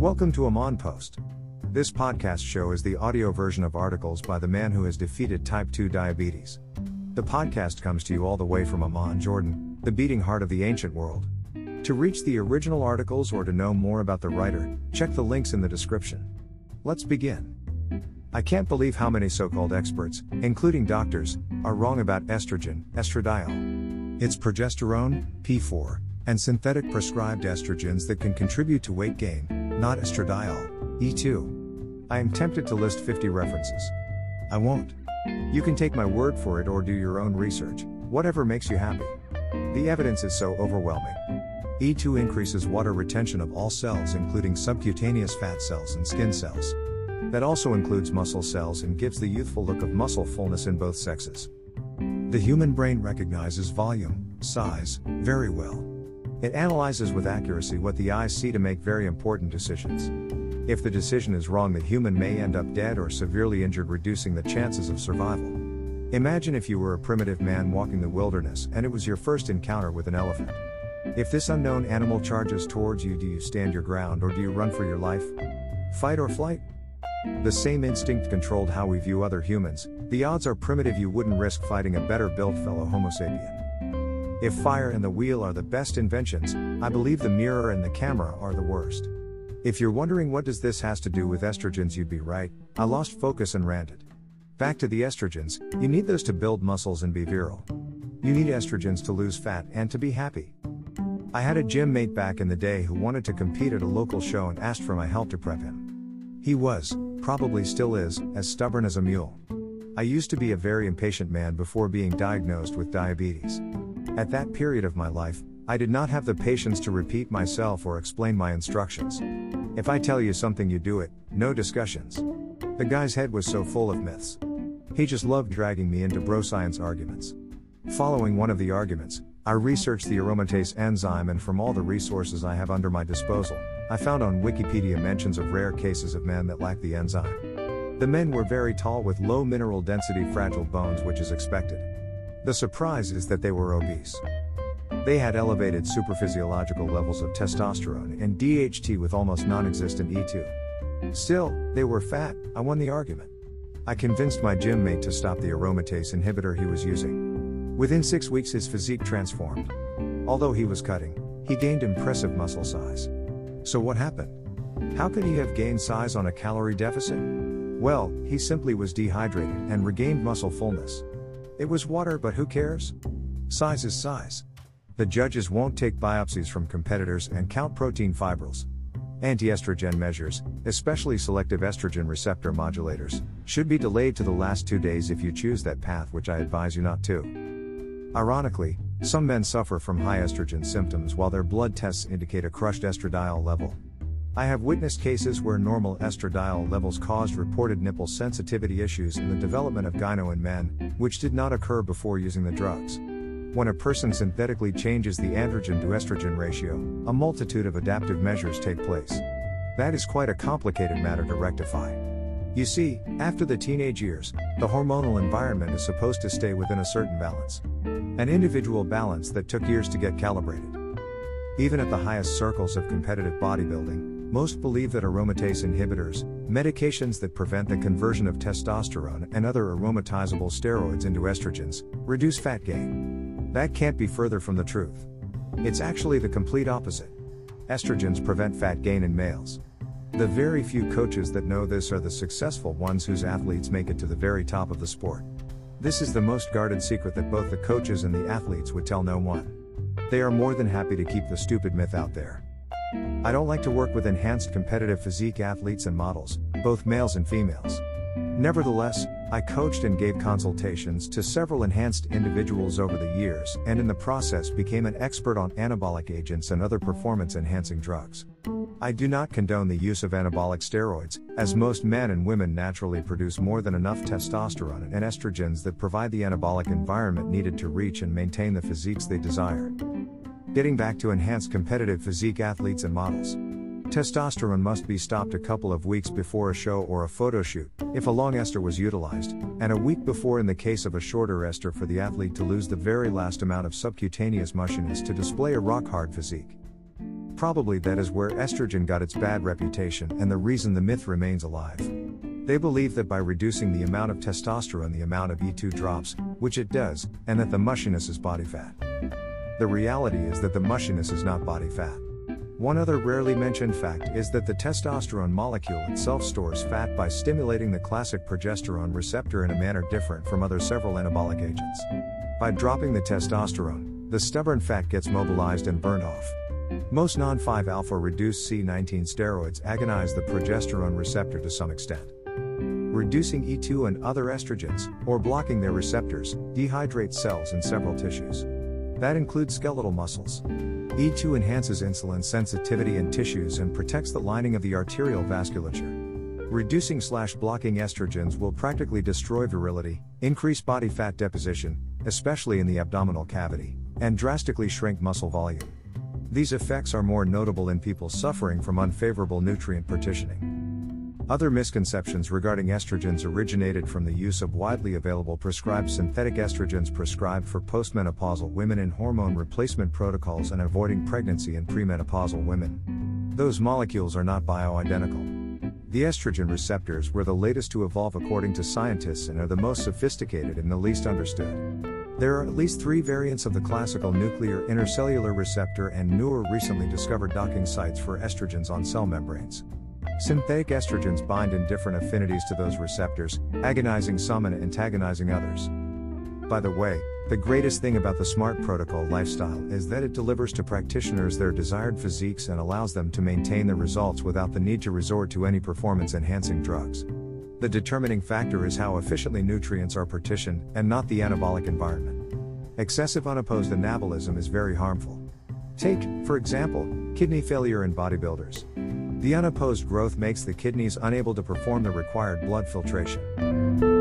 Welcome to Amon Post. This podcast show is the audio version of articles by the man who has defeated type 2 diabetes. The podcast comes to you all the way from Amman, Jordan, the beating heart of the ancient world. To reach the original articles or to know more about the writer, check the links in the description. Let's begin. I can't believe how many so called experts, including doctors, are wrong about estrogen, estradiol. It's progesterone, P4, and synthetic prescribed estrogens that can contribute to weight gain, not estradiol, E2. I am tempted to list 50 references. I won't. You can take my word for it or do your own research, whatever makes you happy. The evidence is so overwhelming. E2 increases water retention of all cells, including subcutaneous fat cells and skin cells. That also includes muscle cells and gives the youthful look of muscle fullness in both sexes. The human brain recognizes volume, size, very well. It analyzes with accuracy what the eyes see to make very important decisions. If the decision is wrong, the human may end up dead or severely injured, reducing the chances of survival. Imagine if you were a primitive man walking the wilderness and it was your first encounter with an elephant. If this unknown animal charges towards you, do you stand your ground or do you run for your life? Fight or flight? The same instinct controlled how we view other humans. The odds are primitive you wouldn't risk fighting a better built fellow Homo sapien. If fire and the wheel are the best inventions, I believe the mirror and the camera are the worst. If you're wondering what does this has to do with estrogens, you'd be right. I lost focus and ranted. Back to the estrogens, you need those to build muscles and be virile. You need estrogens to lose fat and to be happy. I had a gym mate back in the day who wanted to compete at a local show and asked for my help to prep him. He was, probably still is, as stubborn as a mule. I used to be a very impatient man before being diagnosed with diabetes. At that period of my life, I did not have the patience to repeat myself or explain my instructions. If I tell you something, you do it, no discussions. The guy's head was so full of myths. He just loved dragging me into bro science arguments. Following one of the arguments, I researched the aromatase enzyme, and from all the resources I have under my disposal, I found on Wikipedia mentions of rare cases of men that lack the enzyme. The men were very tall with low mineral density, fragile bones, which is expected. The surprise is that they were obese. They had elevated supraphysiological levels of testosterone and DHT with almost non existent E2. Still, they were fat, I won the argument. I convinced my gym mate to stop the aromatase inhibitor he was using. Within six weeks, his physique transformed. Although he was cutting, he gained impressive muscle size. So, what happened? How could he have gained size on a calorie deficit? Well, he simply was dehydrated and regained muscle fullness. It was water, but who cares? Size is size. The judges won't take biopsies from competitors and count protein fibrils. Anti-estrogen measures, especially selective estrogen receptor modulators, should be delayed to the last two days if you choose that path, which I advise you not to. Ironically, some men suffer from high estrogen symptoms while their blood tests indicate a crushed estradiol level. I have witnessed cases where normal estradiol levels caused reported nipple sensitivity issues in the development of gyno in men, which did not occur before using the drugs. When a person synthetically changes the androgen to estrogen ratio, a multitude of adaptive measures take place. That is quite a complicated matter to rectify. You see, after the teenage years, the hormonal environment is supposed to stay within a certain balance. An individual balance that took years to get calibrated. Even at the highest circles of competitive bodybuilding, most believe that aromatase inhibitors, medications that prevent the conversion of testosterone and other aromatizable steroids into estrogens, reduce fat gain. That can't be further from the truth. It's actually the complete opposite. Estrogens prevent fat gain in males. The very few coaches that know this are the successful ones whose athletes make it to the very top of the sport. This is the most guarded secret that both the coaches and the athletes would tell no one. They are more than happy to keep the stupid myth out there. I don't like to work with enhanced competitive physique athletes and models, both males and females. Nevertheless, I coached and gave consultations to several enhanced individuals over the years and in the process became an expert on anabolic agents and other performance enhancing drugs. I do not condone the use of anabolic steroids, as most men and women naturally produce more than enough testosterone and estrogens that provide the anabolic environment needed to reach and maintain the physiques they desire. Getting back to enhanced competitive physique athletes and models. Testosterone must be stopped a couple of weeks before a show or a photo shoot, if a long ester was utilized, and a week before in the case of a shorter ester for the athlete to lose the very last amount of subcutaneous mushiness to display a rock hard physique. probably that is where estrogen got its bad reputation and the reason the myth remains alive. They believe that by reducing the amount of testosterone, the amount of E2 drops, which it does, and that the mushiness is body fat. The reality is that the mushiness is not body fat. One other rarely mentioned fact is that the testosterone molecule itself stores fat by stimulating the classic progesterone receptor in a manner different from other several anabolic agents. By dropping the testosterone, the stubborn fat gets mobilized and burned off. Most non 5 alpha reduced C19 steroids agonize the progesterone receptor to some extent. Reducing E2 and other estrogens, or blocking their receptors, dehydrates cells in several tissues. That includes skeletal muscles. E2 enhances insulin sensitivity in tissues and protects the lining of the arterial vasculature. Reducing slash blocking estrogens will practically destroy virility, increase body fat deposition, especially in the abdominal cavity, and drastically shrink muscle volume. These effects are more notable in people suffering from unfavorable nutrient partitioning. Other misconceptions regarding estrogens originated from the use of widely available prescribed synthetic estrogens prescribed for postmenopausal women in hormone replacement protocols and avoiding pregnancy in premenopausal women. Those molecules are not bioidentical. The estrogen receptors were the latest to evolve according to scientists and are the most sophisticated and the least understood. There are at least three variants of the classical nuclear intercellular receptor and newer recently discovered docking sites for estrogens on cell membranes. Synthetic estrogens bind in different affinities to those receptors, agonizing some and antagonizing others. By the way, the greatest thing about the SMART protocol lifestyle is that it delivers to practitioners their desired physiques and allows them to maintain the results without the need to resort to any performance enhancing drugs. The determining factor is how efficiently nutrients are partitioned and not the anabolic environment. Excessive unopposed anabolism is very harmful. Take, for example, kidney failure in bodybuilders. The unopposed growth makes the kidneys unable to perform the required blood filtration.